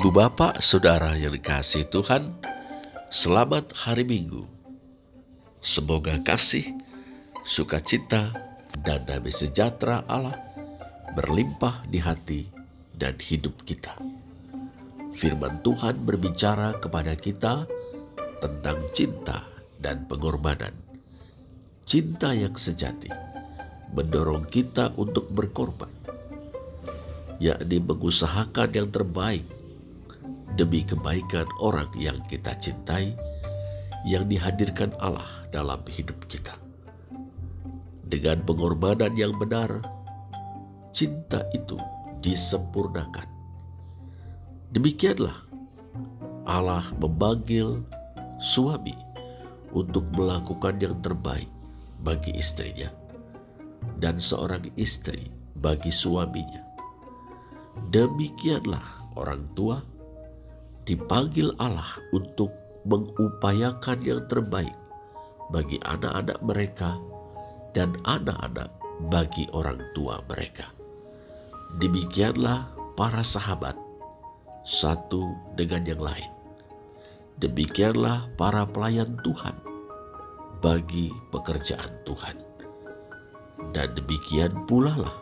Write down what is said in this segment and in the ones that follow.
Ibu bapak saudara yang dikasih Tuhan, selamat hari Minggu. Semoga kasih, sukacita, dan damai sejahtera Allah berlimpah di hati dan hidup kita. Firman Tuhan berbicara kepada kita tentang cinta dan pengorbanan. Cinta yang sejati mendorong kita untuk berkorban, yakni mengusahakan yang terbaik demi kebaikan orang yang kita cintai, yang dihadirkan Allah dalam hidup kita. Dengan pengorbanan yang benar, cinta itu disempurnakan. Demikianlah Allah memanggil suami untuk melakukan yang terbaik bagi istrinya dan seorang istri bagi suaminya. Demikianlah orang tua dipanggil Allah untuk mengupayakan yang terbaik bagi anak-anak mereka dan anak-anak bagi orang tua mereka. Demikianlah para sahabat satu dengan yang lain. Demikianlah para pelayan Tuhan bagi pekerjaan Tuhan. Dan demikian pula lah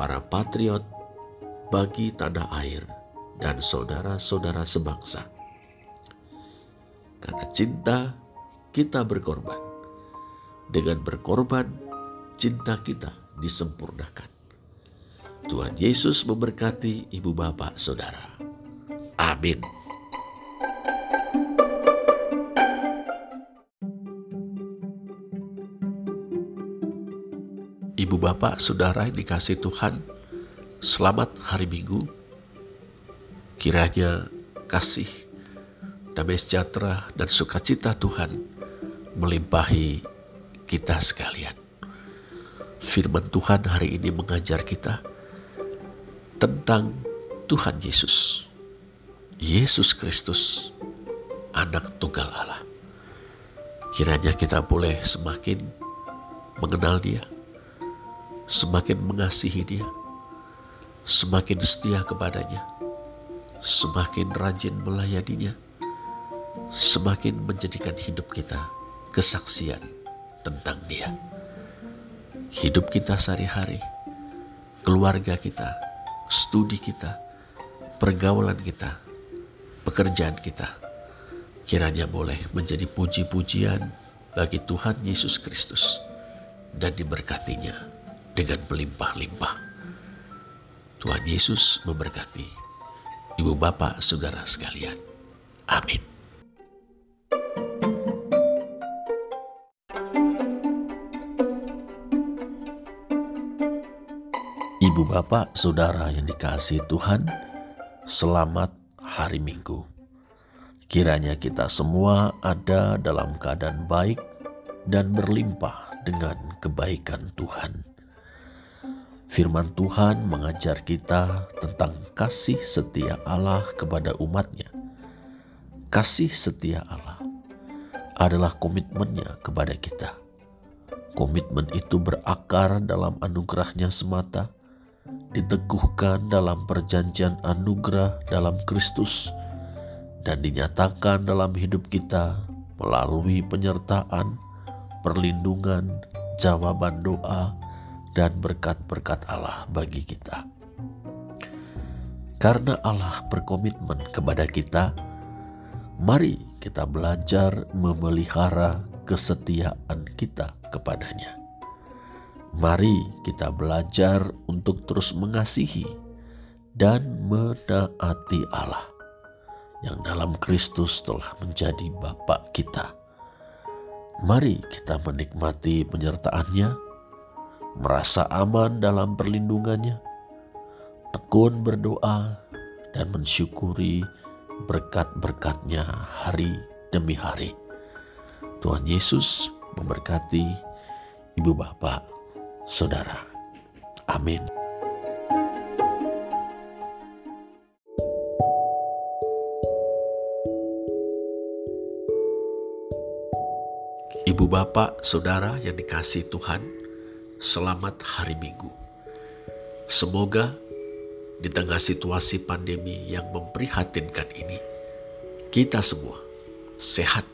para patriot bagi tanah air dan saudara-saudara sebangsa. Karena cinta, kita berkorban. Dengan berkorban, cinta kita disempurnakan. Tuhan Yesus memberkati ibu bapak saudara. Amin. Ibu bapak saudara yang dikasih Tuhan, selamat hari Minggu Kiranya kasih, damai sejahtera, dan sukacita Tuhan melimpahi kita sekalian. Firman Tuhan hari ini mengajar kita tentang Tuhan Yesus. Yesus Kristus, anak tunggal Allah. Kiranya kita boleh semakin mengenal dia, semakin mengasihi dia, semakin setia kepadanya, semakin rajin melayaninya, semakin menjadikan hidup kita kesaksian tentang Dia. Hidup kita sehari-hari, keluarga kita, studi kita, pergaulan kita, pekerjaan kita, kiranya boleh menjadi puji-pujian bagi Tuhan Yesus Kristus dan diberkatinya dengan berlimpah-limpah. Tuhan Yesus memberkati ibu bapak, saudara sekalian. Amin. Ibu bapak, saudara yang dikasih Tuhan, selamat hari Minggu. Kiranya kita semua ada dalam keadaan baik dan berlimpah dengan kebaikan Tuhan. Firman Tuhan mengajar kita tentang kasih setia Allah kepada umatnya. Kasih setia Allah adalah komitmennya kepada kita. Komitmen itu berakar dalam anugerahnya semata, diteguhkan dalam perjanjian anugerah dalam Kristus, dan dinyatakan dalam hidup kita melalui penyertaan, perlindungan, jawaban doa, dan berkat-berkat Allah bagi kita. Karena Allah berkomitmen kepada kita, mari kita belajar memelihara kesetiaan kita kepadanya. Mari kita belajar untuk terus mengasihi dan menaati Allah yang dalam Kristus telah menjadi Bapa kita. Mari kita menikmati penyertaannya merasa aman dalam perlindungannya, tekun berdoa, dan mensyukuri berkat-berkatnya hari demi hari. Tuhan Yesus memberkati ibu bapak, saudara. Amin. Ibu bapak, saudara yang dikasih Tuhan, selamat hari Minggu. Semoga di tengah situasi pandemi yang memprihatinkan ini, kita semua sehat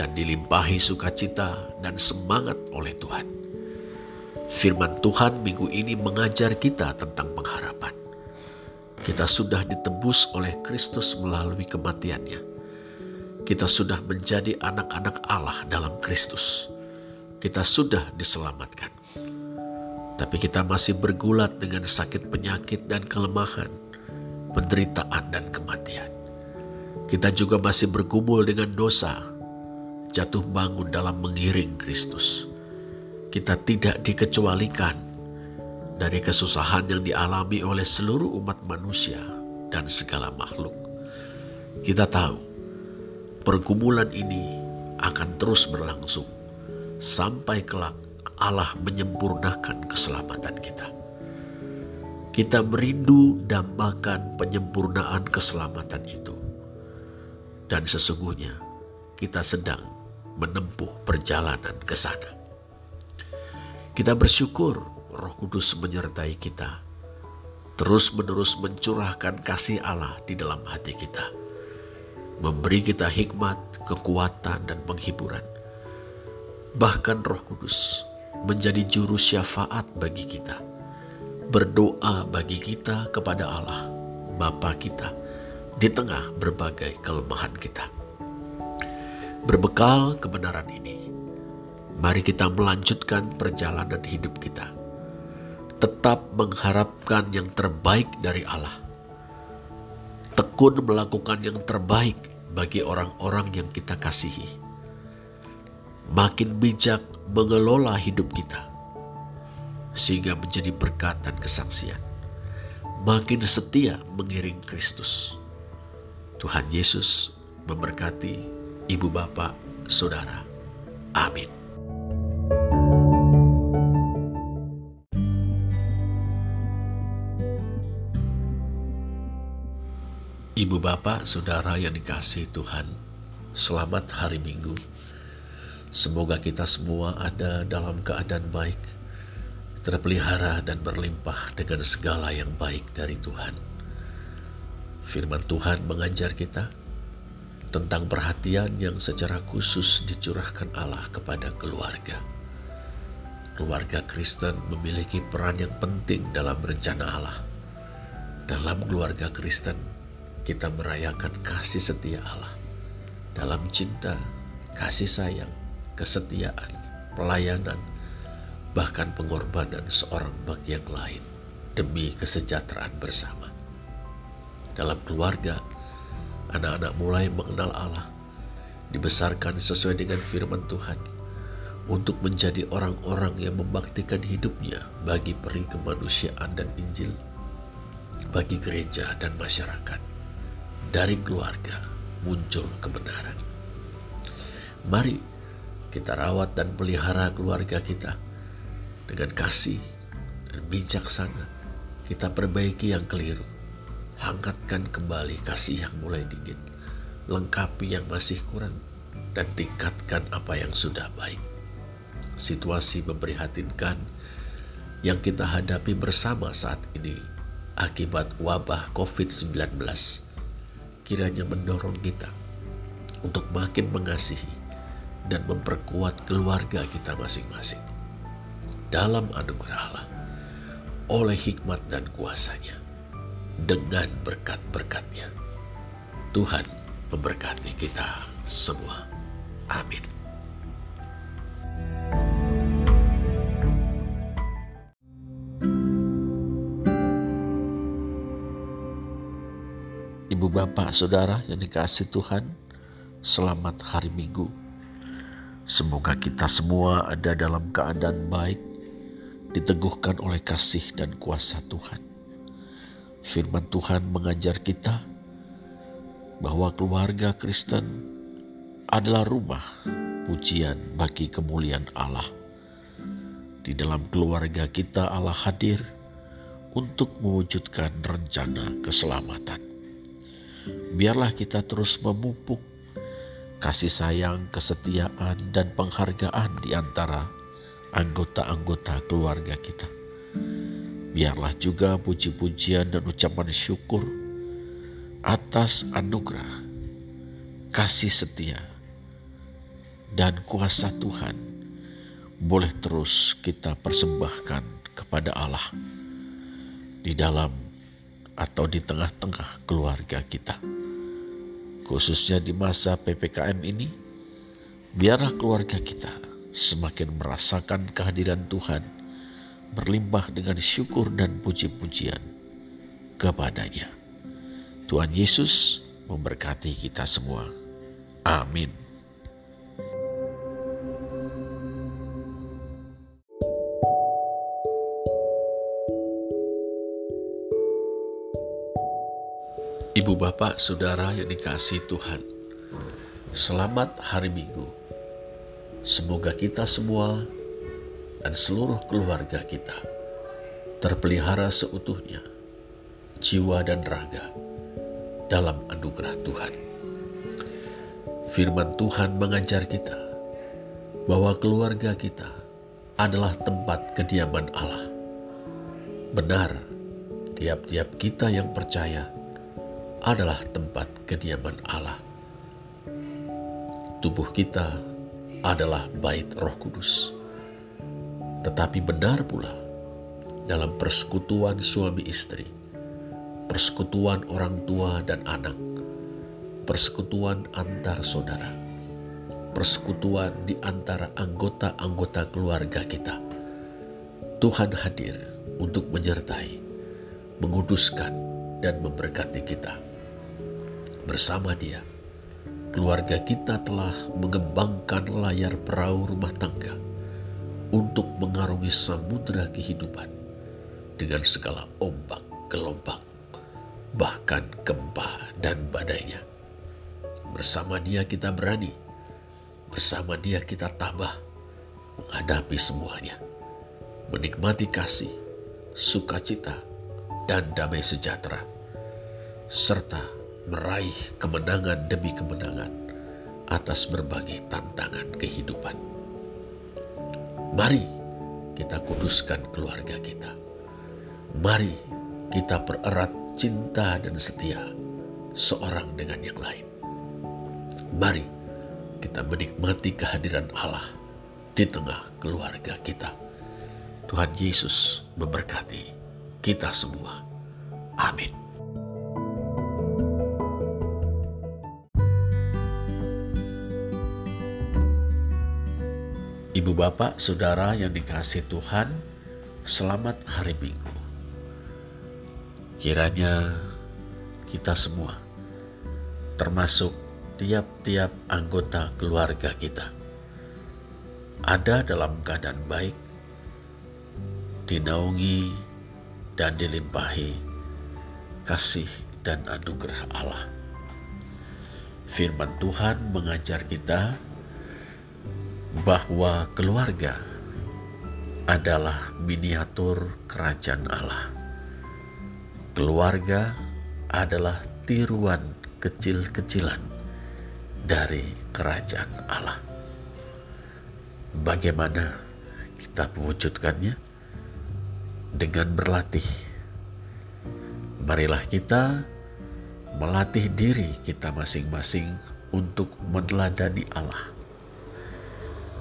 dan dilimpahi sukacita dan semangat oleh Tuhan. Firman Tuhan minggu ini mengajar kita tentang pengharapan. Kita sudah ditebus oleh Kristus melalui kematiannya. Kita sudah menjadi anak-anak Allah dalam Kristus. Kita sudah diselamatkan tapi kita masih bergulat dengan sakit penyakit dan kelemahan, penderitaan dan kematian. Kita juga masih bergumul dengan dosa, jatuh bangun dalam mengiring Kristus. Kita tidak dikecualikan dari kesusahan yang dialami oleh seluruh umat manusia dan segala makhluk. Kita tahu pergumulan ini akan terus berlangsung sampai kelak Allah menyempurnakan keselamatan kita. Kita merindu dambakan penyempurnaan keselamatan itu. Dan sesungguhnya kita sedang menempuh perjalanan ke sana. Kita bersyukur Roh Kudus menyertai kita, terus-menerus mencurahkan kasih Allah di dalam hati kita, memberi kita hikmat, kekuatan, dan penghiburan. Bahkan Roh Kudus menjadi juru syafaat bagi kita. Berdoa bagi kita kepada Allah, Bapa kita, di tengah berbagai kelemahan kita. Berbekal kebenaran ini, mari kita melanjutkan perjalanan hidup kita. Tetap mengharapkan yang terbaik dari Allah. Tekun melakukan yang terbaik bagi orang-orang yang kita kasihi. Makin bijak mengelola hidup kita sehingga menjadi berkat dan kesaksian. Makin setia mengiring Kristus. Tuhan Yesus memberkati ibu bapak, saudara. Amin. Ibu bapak, saudara yang dikasih Tuhan, selamat hari Minggu. Semoga kita semua ada dalam keadaan baik, terpelihara dan berlimpah dengan segala yang baik dari Tuhan. Firman Tuhan mengajar kita tentang perhatian yang secara khusus dicurahkan Allah kepada keluarga. Keluarga Kristen memiliki peran yang penting dalam rencana Allah. Dalam keluarga Kristen, kita merayakan kasih setia Allah dalam cinta, kasih sayang, kesetiaan, pelayanan, bahkan pengorbanan seorang bagi yang lain demi kesejahteraan bersama. Dalam keluarga, anak-anak mulai mengenal Allah, dibesarkan sesuai dengan firman Tuhan, untuk menjadi orang-orang yang membaktikan hidupnya bagi peri kemanusiaan dan Injil, bagi gereja dan masyarakat. Dari keluarga muncul kebenaran. Mari kita rawat dan pelihara keluarga kita dengan kasih dan bijaksana. Kita perbaiki yang keliru. Hangatkan kembali kasih yang mulai dingin. Lengkapi yang masih kurang dan tingkatkan apa yang sudah baik. Situasi memprihatinkan yang kita hadapi bersama saat ini akibat wabah COVID-19 kiranya mendorong kita untuk makin mengasihi dan memperkuat keluarga kita masing-masing. Dalam anugerah Allah, oleh hikmat dan kuasanya, dengan berkat-berkatnya. Tuhan memberkati kita semua. Amin. Ibu bapak saudara yang dikasih Tuhan, selamat hari Minggu. Semoga kita semua ada dalam keadaan baik, diteguhkan oleh kasih dan kuasa Tuhan. Firman Tuhan mengajar kita bahwa keluarga Kristen adalah rumah pujian bagi kemuliaan Allah. Di dalam keluarga kita Allah hadir untuk mewujudkan rencana keselamatan. Biarlah kita terus memupuk kasih sayang, kesetiaan, dan penghargaan di antara anggota-anggota keluarga kita. biarlah juga puji-pujian dan ucapan syukur atas anugerah, kasih setia, dan kuasa Tuhan boleh terus kita persembahkan kepada Allah di dalam atau di tengah-tengah keluarga kita. Khususnya di masa PPKM ini, biarlah keluarga kita semakin merasakan kehadiran Tuhan berlimpah dengan syukur dan puji-pujian kepadanya. Tuhan Yesus memberkati kita semua. Amin. Bapak saudara yang dikasih Tuhan, selamat hari Minggu. Semoga kita semua dan seluruh keluarga kita terpelihara seutuhnya, jiwa dan raga, dalam anugerah Tuhan. Firman Tuhan mengajar kita bahwa keluarga kita adalah tempat kediaman Allah. Benar, tiap-tiap kita yang percaya adalah tempat kediaman Allah. Tubuh kita adalah bait Roh Kudus tetapi benar pula dalam persekutuan suami istri, persekutuan orang tua dan anak, persekutuan antar saudara, persekutuan di antara anggota-anggota keluarga kita. Tuhan hadir untuk menyertai, menguduskan, dan memberkati kita. Bersama Dia, keluarga kita telah mengembangkan layar perahu rumah tangga untuk mengarungi samudera kehidupan dengan segala ombak, gelombang, bahkan gempa dan badainya. Bersama dia kita berani, bersama dia kita tabah menghadapi semuanya, menikmati kasih, sukacita, dan damai sejahtera, serta meraih kemenangan demi kemenangan atas berbagai tantangan kehidupan. Mari kita kuduskan keluarga kita. Mari kita pererat cinta dan setia seorang dengan yang lain. Mari kita menikmati kehadiran Allah di tengah keluarga kita. Tuhan Yesus memberkati kita semua. Amin. Ibu bapak, saudara yang dikasih Tuhan, selamat hari Minggu. Kiranya kita semua, termasuk tiap-tiap anggota keluarga kita, ada dalam keadaan baik, dinaungi dan dilimpahi kasih dan anugerah Allah. Firman Tuhan mengajar kita bahwa keluarga adalah miniatur kerajaan Allah. Keluarga adalah tiruan kecil-kecilan dari kerajaan Allah. Bagaimana kita mewujudkannya? Dengan berlatih. Marilah kita melatih diri kita masing-masing untuk meneladani Allah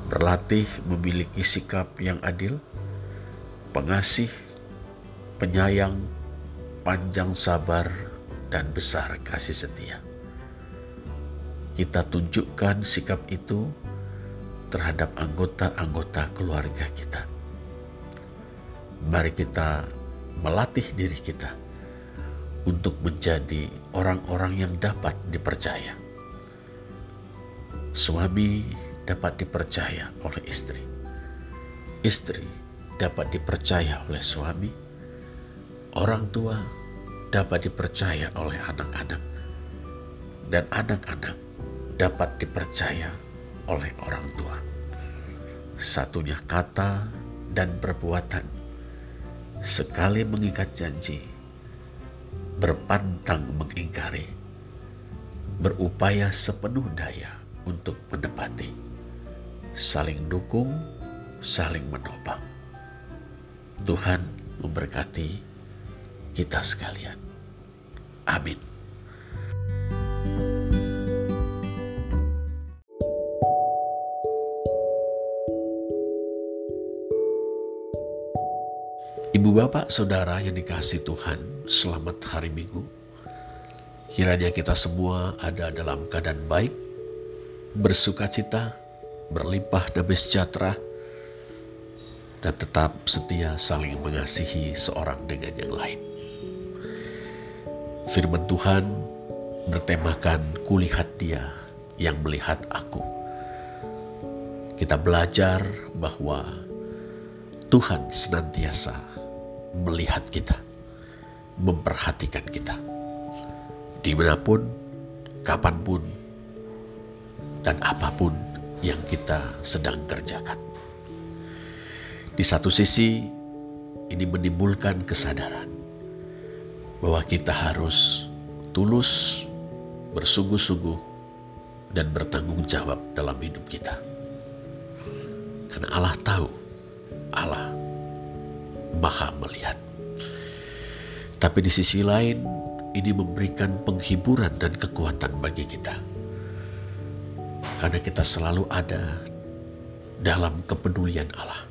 berlatih memiliki sikap yang adil, pengasih, penyayang, panjang sabar, dan besar kasih setia. Kita tunjukkan sikap itu terhadap anggota-anggota keluarga kita. Mari kita melatih diri kita untuk menjadi orang-orang yang dapat dipercaya. Suami dapat dipercaya oleh istri. Istri dapat dipercaya oleh suami. Orang tua dapat dipercaya oleh anak-anak. Dan anak-anak dapat dipercaya oleh orang tua. Satunya kata dan perbuatan. Sekali mengikat janji, berpantang mengingkari, berupaya sepenuh daya untuk menepati saling dukung, saling menopang. Tuhan memberkati kita sekalian. Amin. Ibu bapak saudara yang dikasih Tuhan, selamat hari Minggu. Kiranya kita semua ada dalam keadaan baik, bersuka cita, berlimpah damai sejahtera, dan tetap setia saling mengasihi seorang dengan yang lain. Firman Tuhan bertemakan kulihat dia yang melihat aku. Kita belajar bahwa Tuhan senantiasa melihat kita, memperhatikan kita. Di mana pun, kapan pun, dan apa pun yang kita sedang kerjakan. Di satu sisi, ini menimbulkan kesadaran bahwa kita harus tulus, bersungguh-sungguh, dan bertanggung jawab dalam hidup kita. Karena Allah tahu, Allah maha melihat. Tapi di sisi lain, ini memberikan penghiburan dan kekuatan bagi kita. Karena kita selalu ada dalam kepedulian Allah.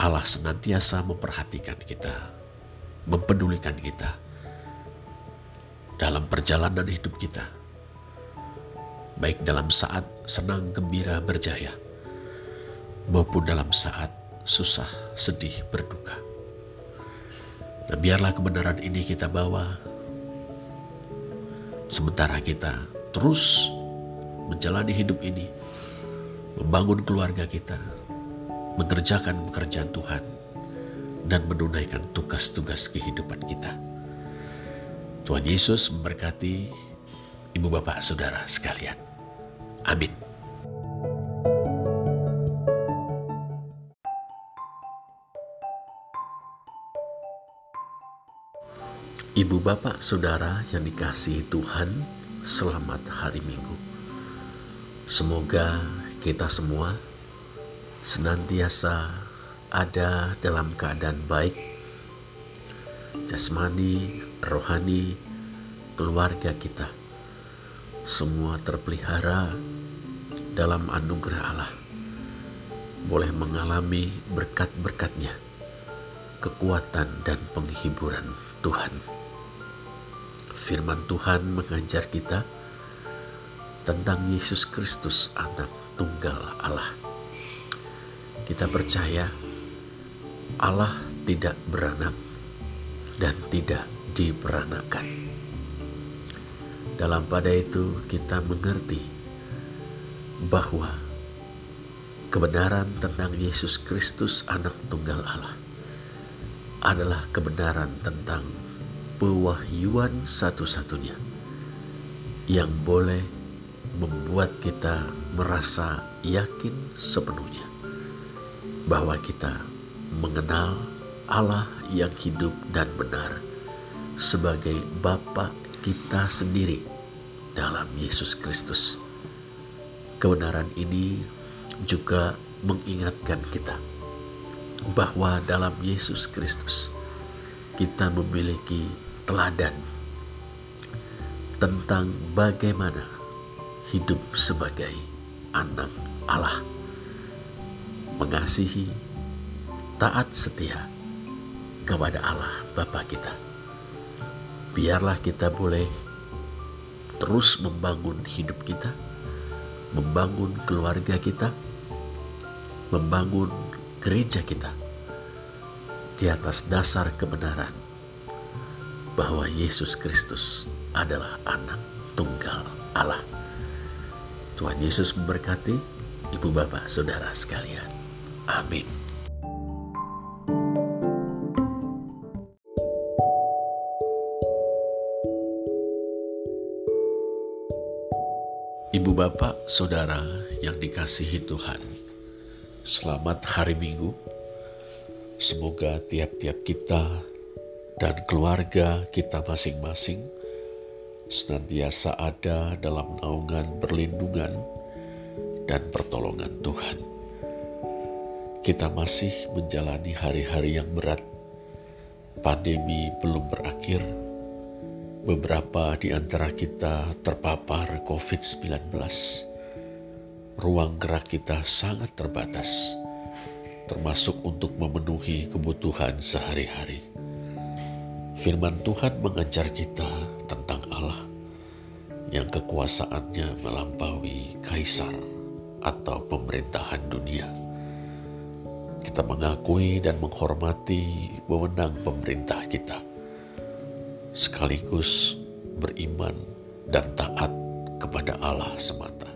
Allah senantiasa memperhatikan kita, mempedulikan kita dalam perjalanan hidup kita. Baik dalam saat senang, gembira, berjaya, maupun dalam saat susah, sedih, berduka. Nah, biarlah kebenaran ini kita bawa sementara kita terus menjalani hidup ini, membangun keluarga kita, mengerjakan pekerjaan Tuhan, dan menunaikan tugas-tugas kehidupan kita. Tuhan Yesus memberkati ibu bapak saudara sekalian. Amin. Ibu bapak saudara yang dikasihi Tuhan, selamat hari Minggu. Semoga kita semua senantiasa ada dalam keadaan baik, jasmani, rohani, keluarga kita. Semua terpelihara dalam anugerah Allah. Boleh mengalami berkat-berkatnya, kekuatan dan penghiburan Tuhan. Firman Tuhan mengajar kita tentang Yesus Kristus, Anak Tunggal Allah. Kita percaya Allah tidak beranak dan tidak diperanakan. Dalam pada itu, kita mengerti bahwa kebenaran tentang Yesus Kristus, Anak Tunggal Allah, adalah kebenaran tentang pewahyuan satu-satunya yang boleh membuat kita merasa yakin sepenuhnya bahwa kita mengenal Allah yang hidup dan benar sebagai Bapa kita sendiri dalam Yesus Kristus. Kebenaran ini juga mengingatkan kita bahwa dalam Yesus Kristus kita memiliki teladan tentang bagaimana hidup sebagai anak Allah. Mengasihi, taat setia kepada Allah Bapa kita. Biarlah kita boleh terus membangun hidup kita, membangun keluarga kita, membangun gereja kita di atas dasar kebenaran bahwa Yesus Kristus adalah anak tunggal Allah. Tuhan Yesus memberkati ibu bapak saudara sekalian. Amin. Ibu bapak saudara yang dikasihi Tuhan, selamat hari Minggu Semoga tiap-tiap kita dan keluarga kita masing-masing senantiasa ada dalam naungan perlindungan dan pertolongan Tuhan. kita masih menjalani hari-hari yang berat. Pandemi belum berakhir. Beberapa di antara kita terpapar COVID-19. Ruang gerak kita sangat terbatas, termasuk untuk memenuhi kebutuhan sehari-hari. Firman Tuhan mengajar kita tentang Allah yang kekuasaannya melampaui kaisar atau pemerintahan dunia kita mengakui dan menghormati wewenang pemerintah kita, sekaligus beriman dan taat kepada Allah semata.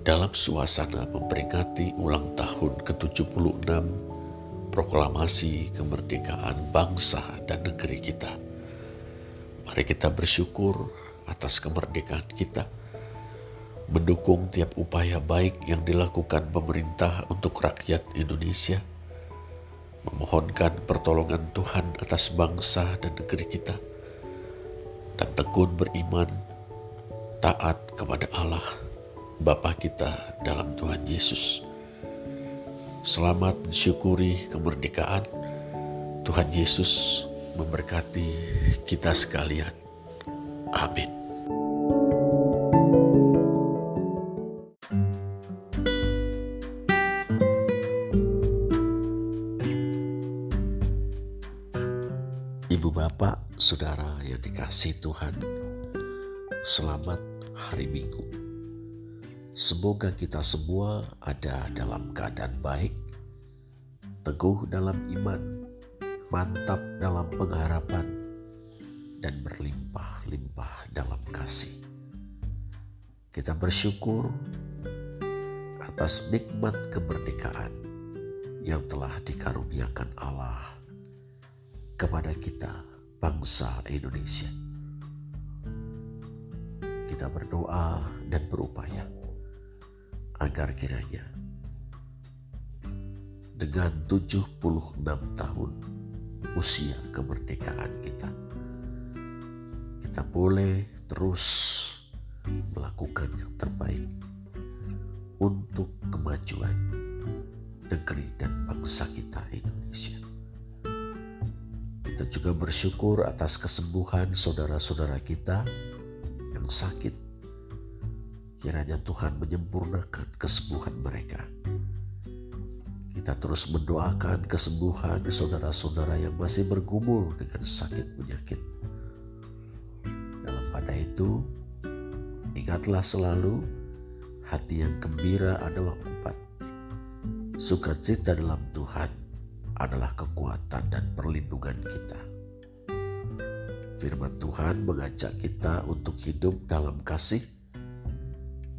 Dalam suasana memperingati ulang tahun ke-76 proklamasi kemerdekaan bangsa dan negeri kita, mari kita bersyukur atas kemerdekaan kita mendukung tiap upaya baik yang dilakukan pemerintah untuk rakyat Indonesia, memohonkan pertolongan Tuhan atas bangsa dan negeri kita, dan tekun beriman, taat kepada Allah, Bapa kita dalam Tuhan Yesus. Selamat mensyukuri kemerdekaan. Tuhan Yesus memberkati kita sekalian. Amin. Ibu bapak, saudara yang dikasih Tuhan, selamat hari Minggu. Semoga kita semua ada dalam keadaan baik, teguh dalam iman, mantap dalam pengharapan, dan berlimpah-limpah dalam kasih. Kita bersyukur atas nikmat kemerdekaan yang telah dikaruniakan Allah kepada kita, bangsa Indonesia. Kita berdoa dan berupaya agar kiranya dengan 76 tahun usia kemerdekaan kita, kita boleh terus melakukan yang terbaik untuk kemajuan negeri dan bangsa kita Indonesia. Kita juga bersyukur atas kesembuhan saudara-saudara kita yang sakit. Kiranya Tuhan menyempurnakan kesembuhan mereka. Kita terus mendoakan kesembuhan saudara-saudara yang masih bergumul dengan sakit penyakit. Dalam pada itu, ingatlah selalu hati yang gembira adalah obat. Sukacita dalam Tuhan adalah kekuatan dan perlindungan kita. Firman Tuhan mengajak kita untuk hidup dalam kasih.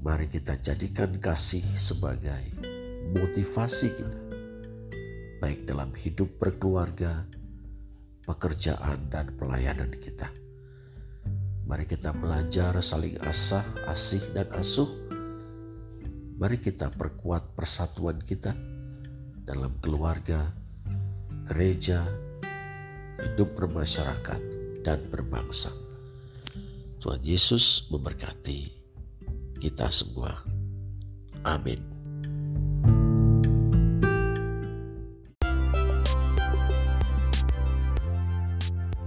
Mari kita jadikan kasih sebagai motivasi kita, baik dalam hidup berkeluarga, pekerjaan, dan pelayanan kita. Mari kita belajar saling asah, asih, dan asuh. Mari kita perkuat persatuan kita dalam keluarga, gereja, hidup bermasyarakat, dan berbangsa. Tuhan Yesus memberkati kita semua. Amin.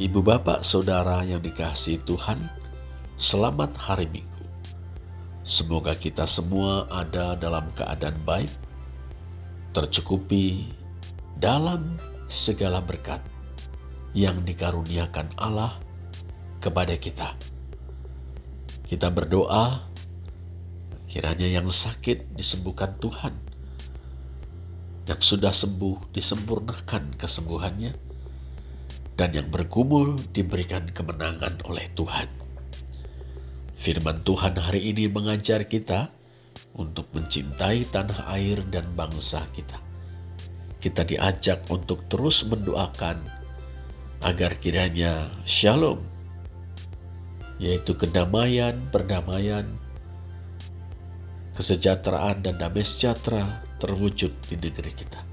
Ibu bapak saudara yang dikasih Tuhan, selamat hari Minggu. Semoga kita semua ada dalam keadaan baik, tercukupi dalam segala berkat yang dikaruniakan Allah kepada kita. Kita berdoa, kiranya yang sakit disembuhkan Tuhan, yang sudah sembuh disempurnakan kesembuhannya, dan yang bergumul diberikan kemenangan oleh Tuhan. Firman Tuhan hari ini mengajar kita untuk mencintai tanah air dan bangsa kita kita diajak untuk terus mendoakan agar kiranya shalom, yaitu kedamaian, perdamaian, kesejahteraan, dan damai sejahtera terwujud di negeri kita.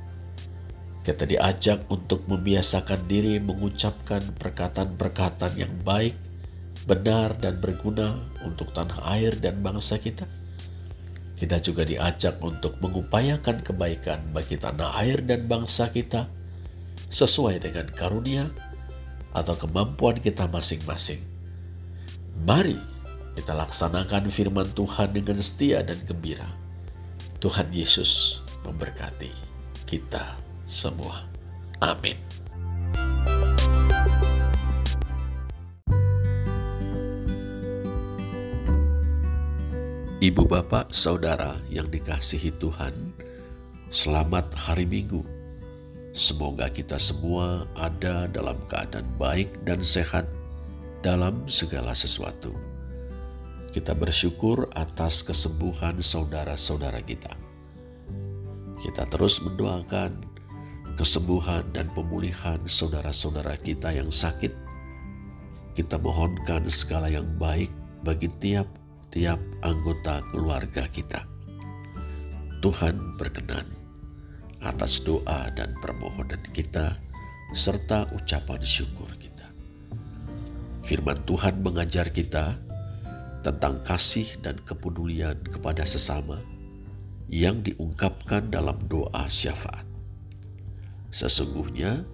Kita diajak untuk membiasakan diri mengucapkan perkataan-perkataan yang baik, benar, dan berguna untuk tanah air dan bangsa kita. Kita juga diajak untuk mengupayakan kebaikan bagi tanah air dan bangsa kita sesuai dengan karunia atau kemampuan kita masing-masing. Mari kita laksanakan firman Tuhan dengan setia dan gembira. Tuhan Yesus memberkati kita semua. Amin. Ibu bapak saudara yang dikasihi Tuhan, selamat hari Minggu. Semoga kita semua ada dalam keadaan baik dan sehat dalam segala sesuatu. Kita bersyukur atas kesembuhan saudara-saudara kita. Kita terus mendoakan kesembuhan dan pemulihan saudara-saudara kita yang sakit. Kita mohonkan segala yang baik bagi tiap tiap anggota keluarga kita. Tuhan berkenan atas doa dan permohonan kita serta ucapan syukur kita. Firman Tuhan mengajar kita tentang kasih dan kepedulian kepada sesama yang diungkapkan dalam doa syafaat. Sesungguhnya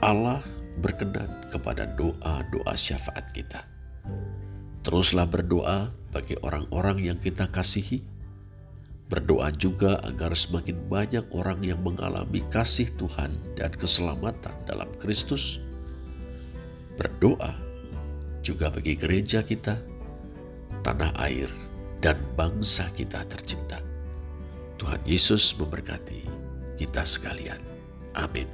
Allah berkenan kepada doa-doa syafaat kita. Teruslah berdoa bagi orang-orang yang kita kasihi. Berdoa juga agar semakin banyak orang yang mengalami kasih Tuhan dan keselamatan dalam Kristus. Berdoa juga bagi gereja kita, tanah air, dan bangsa kita tercinta. Tuhan Yesus memberkati kita sekalian. Amin.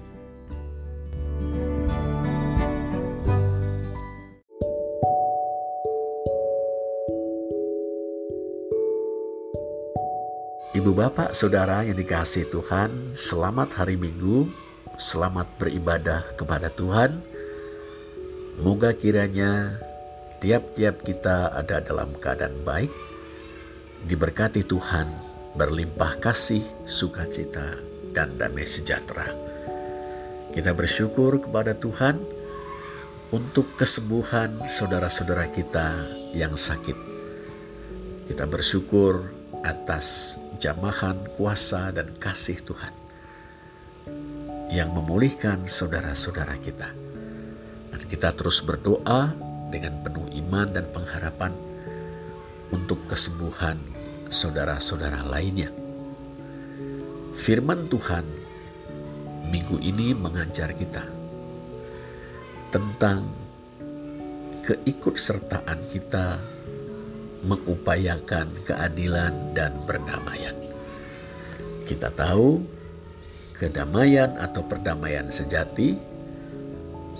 Ibu bapak saudara yang dikasih Tuhan, selamat hari Minggu, selamat beribadah kepada Tuhan. Moga kiranya tiap-tiap kita ada dalam keadaan baik, diberkati Tuhan, berlimpah kasih, sukacita, dan damai sejahtera. Kita bersyukur kepada Tuhan untuk kesembuhan saudara-saudara kita yang sakit. Kita bersyukur atas jamahan kuasa dan kasih Tuhan yang memulihkan saudara-saudara kita. Dan kita terus berdoa dengan penuh iman dan pengharapan untuk kesembuhan saudara-saudara lainnya. Firman Tuhan minggu ini mengajar kita tentang keikutsertaan kita mengupayakan keadilan dan perdamaian. Kita tahu kedamaian atau perdamaian sejati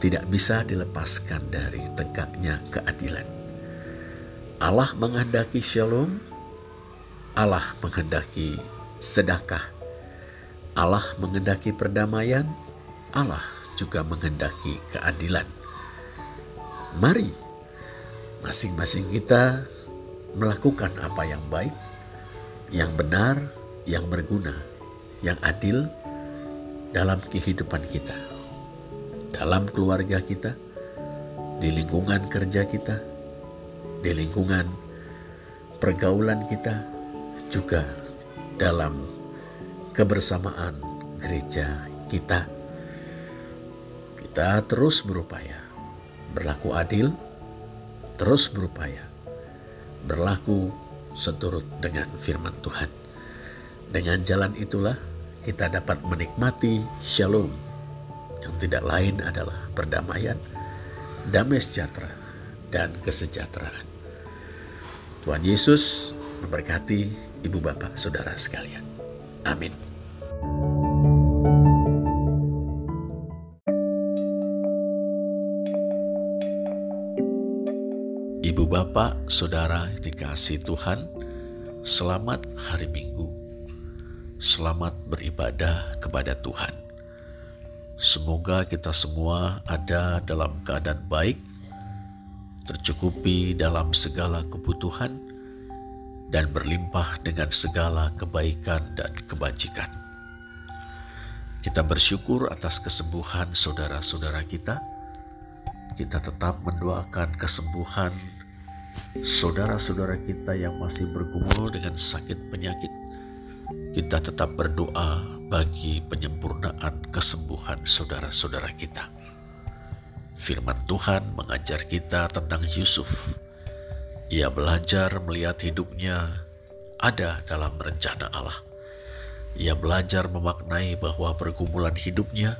tidak bisa dilepaskan dari tegaknya keadilan. Allah menghendaki shalom, Allah menghendaki sedekah, Allah menghendaki perdamaian, Allah juga menghendaki keadilan. Mari masing-masing kita melakukan apa yang baik, yang benar, yang berguna, yang adil dalam kehidupan kita, dalam keluarga kita, di lingkungan kerja kita, di lingkungan pergaulan kita, juga dalam kebersamaan gereja kita. Kita terus berupaya berlaku adil, terus berupaya berlaku seturut dengan firman Tuhan. Dengan jalan itulah kita dapat menikmati shalom yang tidak lain adalah perdamaian, damai sejahtera, dan kesejahteraan. Tuhan Yesus memberkati ibu bapak saudara sekalian. Amin. Ibu bapak, saudara dikasih Tuhan, selamat hari Minggu. Selamat beribadah kepada Tuhan. Semoga kita semua ada dalam keadaan baik, tercukupi dalam segala kebutuhan, dan berlimpah dengan segala kebaikan dan kebajikan. Kita bersyukur atas kesembuhan saudara-saudara kita. Kita tetap mendoakan kesembuhan saudara-saudara kita yang masih bergumul dengan sakit penyakit, kita tetap berdoa bagi penyempurnaan kesembuhan saudara-saudara kita. Firman Tuhan mengajar kita tentang Yusuf. Ia belajar melihat hidupnya ada dalam rencana Allah. Ia belajar memaknai bahwa pergumulan hidupnya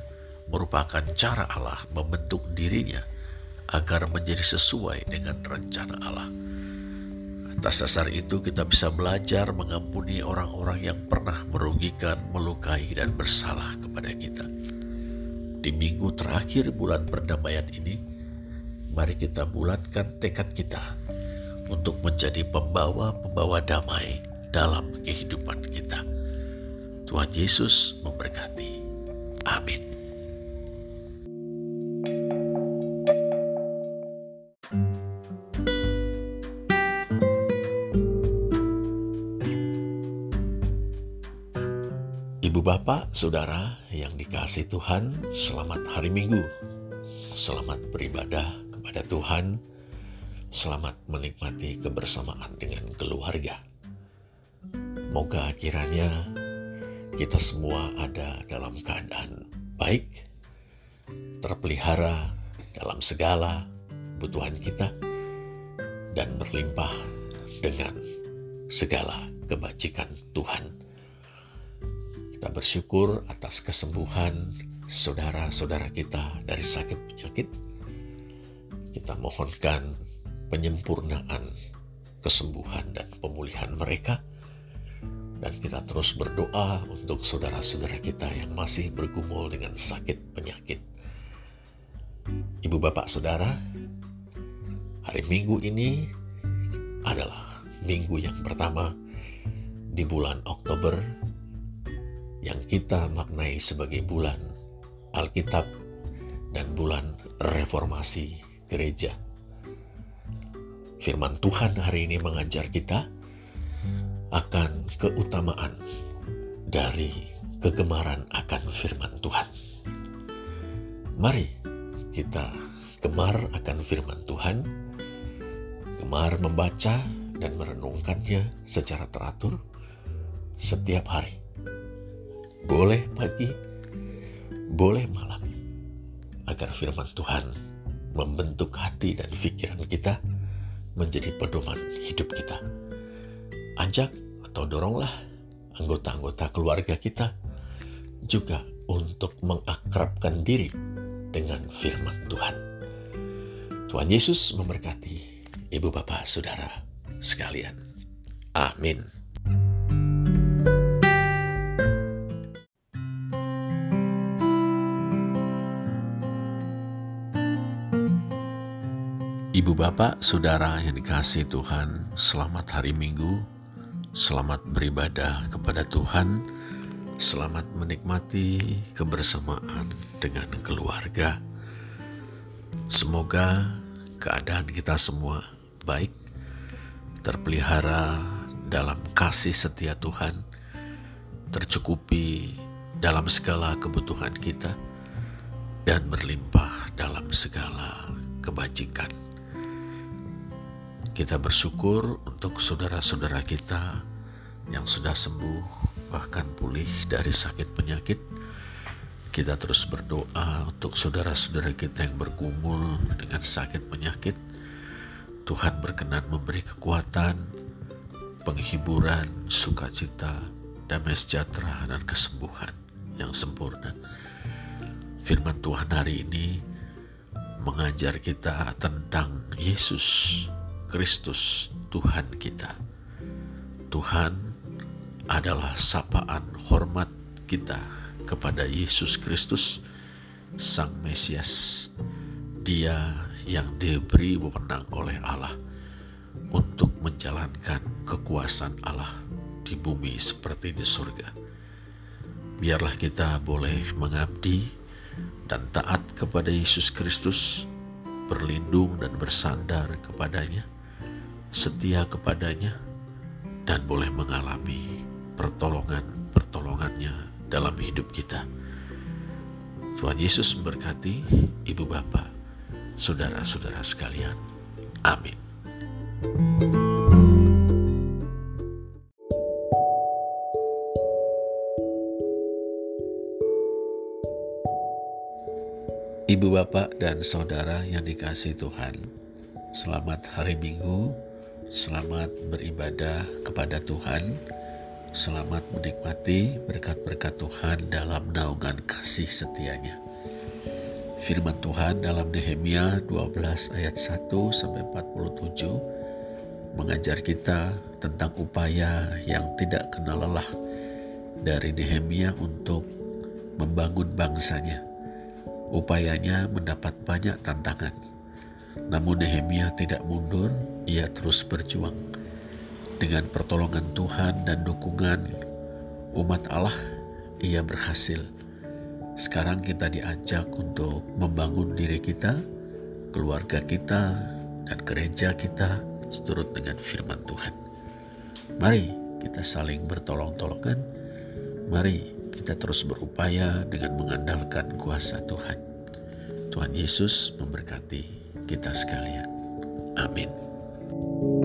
merupakan cara Allah membentuk dirinya agar menjadi sesuai dengan rencana Allah. Atas dasar itu kita bisa belajar mengampuni orang-orang yang pernah merugikan, melukai, dan bersalah kepada kita. Di minggu terakhir bulan perdamaian ini, mari kita bulatkan tekad kita untuk menjadi pembawa-pembawa damai dalam kehidupan kita. Tuhan Yesus memberkati. Amin. Ibu bapak, saudara yang dikasih Tuhan, selamat hari Minggu. Selamat beribadah kepada Tuhan. Selamat menikmati kebersamaan dengan keluarga. Moga kiranya kita semua ada dalam keadaan baik, terpelihara dalam segala kebutuhan kita, dan berlimpah dengan segala kebajikan Tuhan kita bersyukur atas kesembuhan saudara-saudara kita dari sakit penyakit. Kita mohonkan penyempurnaan kesembuhan dan pemulihan mereka. Dan kita terus berdoa untuk saudara-saudara kita yang masih bergumul dengan sakit penyakit. Ibu bapak saudara, hari minggu ini adalah minggu yang pertama di bulan Oktober yang kita maknai sebagai bulan Alkitab dan bulan reformasi gereja. Firman Tuhan hari ini mengajar kita akan keutamaan dari kegemaran akan firman Tuhan. Mari kita gemar akan firman Tuhan, gemar membaca dan merenungkannya secara teratur setiap hari boleh pagi, boleh malam, agar firman Tuhan membentuk hati dan pikiran kita menjadi pedoman hidup kita. Ajak atau doronglah anggota-anggota keluarga kita juga untuk mengakrabkan diri dengan firman Tuhan. Tuhan Yesus memberkati ibu bapak saudara sekalian. Amin. Bapak, saudara yang dikasih Tuhan, selamat hari Minggu, selamat beribadah kepada Tuhan, selamat menikmati kebersamaan dengan keluarga. Semoga keadaan kita semua baik, terpelihara dalam kasih setia Tuhan, tercukupi dalam segala kebutuhan kita, dan berlimpah dalam segala kebajikan. Kita bersyukur untuk saudara-saudara kita yang sudah sembuh, bahkan pulih dari sakit penyakit. Kita terus berdoa untuk saudara-saudara kita yang bergumul dengan sakit penyakit. Tuhan berkenan memberi kekuatan, penghiburan, sukacita, damai sejahtera, dan kesembuhan yang sempurna. Firman Tuhan hari ini mengajar kita tentang Yesus Kristus Tuhan kita. Tuhan adalah sapaan hormat kita kepada Yesus Kristus, Sang Mesias. Dia yang diberi wewenang oleh Allah untuk menjalankan kekuasaan Allah di bumi seperti di surga. Biarlah kita boleh mengabdi dan taat kepada Yesus Kristus, berlindung dan bersandar kepadanya setia kepadanya, dan boleh mengalami pertolongan-pertolongannya dalam hidup kita. Tuhan Yesus memberkati ibu bapak, saudara-saudara sekalian. Amin. Ibu bapak dan saudara yang dikasih Tuhan, selamat hari Minggu, selamat beribadah kepada Tuhan, selamat menikmati berkat-berkat Tuhan dalam naungan kasih setianya. Firman Tuhan dalam Nehemia 12 ayat 1 sampai 47 mengajar kita tentang upaya yang tidak kenal lelah dari Nehemia untuk membangun bangsanya Upayanya mendapat banyak tantangan. Namun Nehemia tidak mundur, ia terus berjuang. Dengan pertolongan Tuhan dan dukungan umat Allah, ia berhasil. Sekarang kita diajak untuk membangun diri kita, keluarga kita, dan gereja kita seturut dengan firman Tuhan. Mari kita saling bertolong-tolongan. Mari kita terus berupaya dengan mengandalkan kuasa Tuhan. Tuhan Yesus memberkati kita sekalian. Amin. Ibu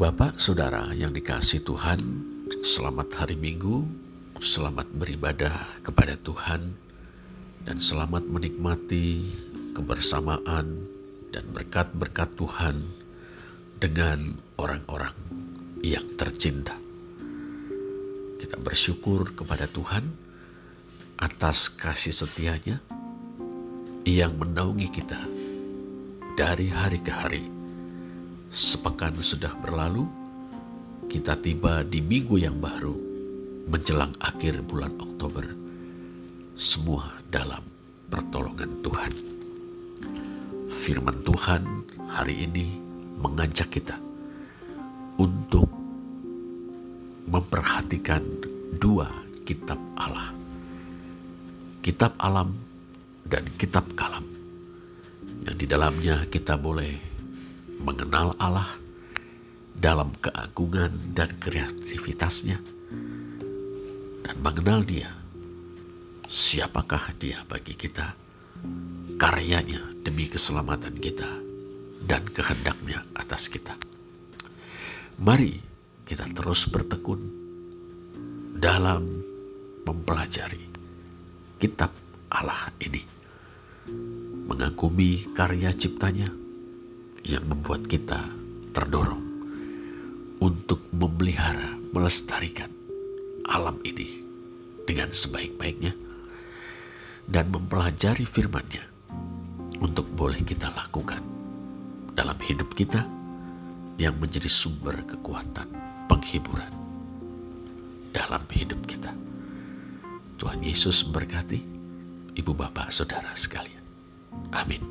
bapak saudara yang dikasih Tuhan, selamat hari Minggu, selamat beribadah kepada Tuhan, dan selamat menikmati kebersamaan dan berkat-berkat Tuhan dengan orang-orang yang tercinta. Kita bersyukur kepada Tuhan atas kasih setianya yang menaungi kita dari hari ke hari. Sepekan sudah berlalu, kita tiba di minggu yang baru menjelang akhir bulan Oktober. Semua dalam pertolongan Tuhan firman Tuhan hari ini mengajak kita untuk memperhatikan dua kitab Allah. Kitab alam dan kitab kalam. Yang di dalamnya kita boleh mengenal Allah dalam keagungan dan kreativitasnya dan mengenal dia. Siapakah dia bagi kita? karyanya demi keselamatan kita dan kehendaknya atas kita. Mari kita terus bertekun dalam mempelajari kitab Allah ini. Mengagumi karya ciptanya yang membuat kita terdorong untuk memelihara, melestarikan alam ini dengan sebaik-baiknya dan mempelajari firman-Nya untuk boleh kita lakukan dalam hidup kita yang menjadi sumber kekuatan, penghiburan dalam hidup kita. Tuhan Yesus berkati ibu bapak saudara sekalian. Amin.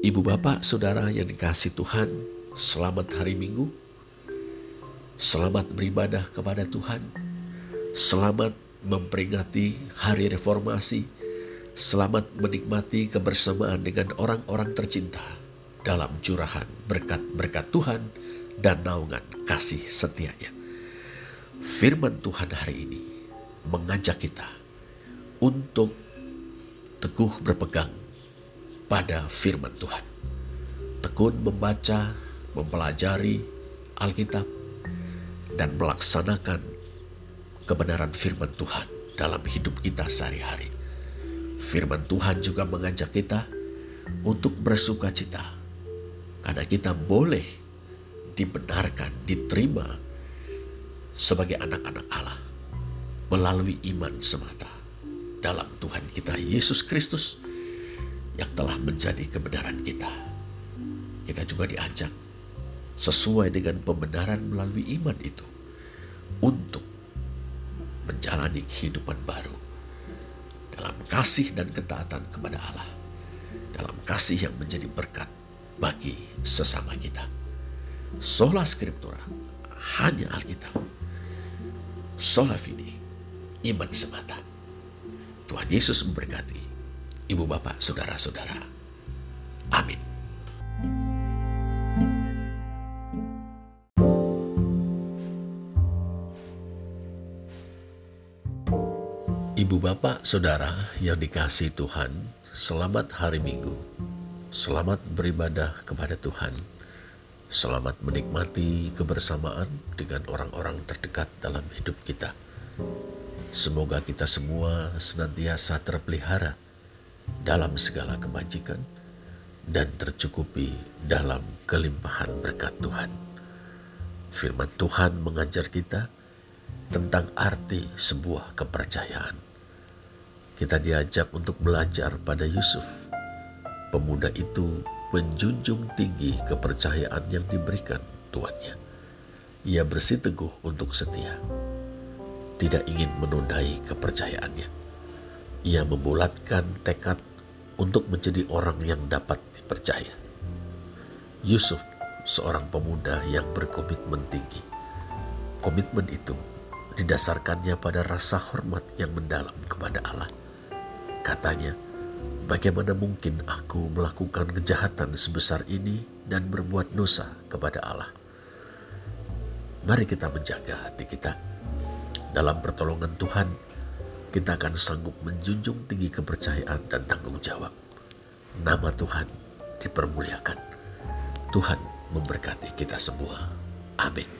Ibu bapak saudara yang dikasih Tuhan, selamat hari Minggu Selamat beribadah kepada Tuhan. Selamat memperingati hari reformasi. Selamat menikmati kebersamaan dengan orang-orang tercinta dalam curahan berkat-berkat Tuhan dan naungan kasih setianya. Firman Tuhan hari ini mengajak kita untuk teguh berpegang pada firman Tuhan. Tekun membaca, mempelajari Alkitab, dan melaksanakan kebenaran firman Tuhan dalam hidup kita sehari-hari. Firman Tuhan juga mengajak kita untuk bersuka cita karena kita boleh dibenarkan, diterima sebagai anak-anak Allah melalui iman semata dalam Tuhan kita Yesus Kristus yang telah menjadi kebenaran kita. Kita juga diajak sesuai dengan pembenaran melalui iman itu untuk menjalani kehidupan baru dalam kasih dan ketaatan kepada Allah, dalam kasih yang menjadi berkat bagi sesama kita. Sola Scriptura hanya Alkitab. Sola Fide, iman semata. Tuhan Yesus memberkati ibu bapak, saudara-saudara. Amin. Ibu bapak saudara yang dikasih Tuhan, selamat hari Minggu. Selamat beribadah kepada Tuhan. Selamat menikmati kebersamaan dengan orang-orang terdekat dalam hidup kita. Semoga kita semua senantiasa terpelihara dalam segala kebajikan dan tercukupi dalam kelimpahan berkat Tuhan. Firman Tuhan mengajar kita tentang arti sebuah kepercayaan kita diajak untuk belajar pada Yusuf. Pemuda itu menjunjung tinggi kepercayaan yang diberikan tuannya. Ia bersiteguh untuk setia, tidak ingin menodai kepercayaannya. Ia membulatkan tekad untuk menjadi orang yang dapat dipercaya. Yusuf, seorang pemuda yang berkomitmen tinggi. Komitmen itu didasarkannya pada rasa hormat yang mendalam kepada Allah Katanya, bagaimana mungkin aku melakukan kejahatan sebesar ini dan berbuat dosa kepada Allah? Mari kita menjaga hati kita. Dalam pertolongan Tuhan, kita akan sanggup menjunjung tinggi kepercayaan dan tanggung jawab. Nama Tuhan dipermuliakan. Tuhan memberkati kita semua. Amin.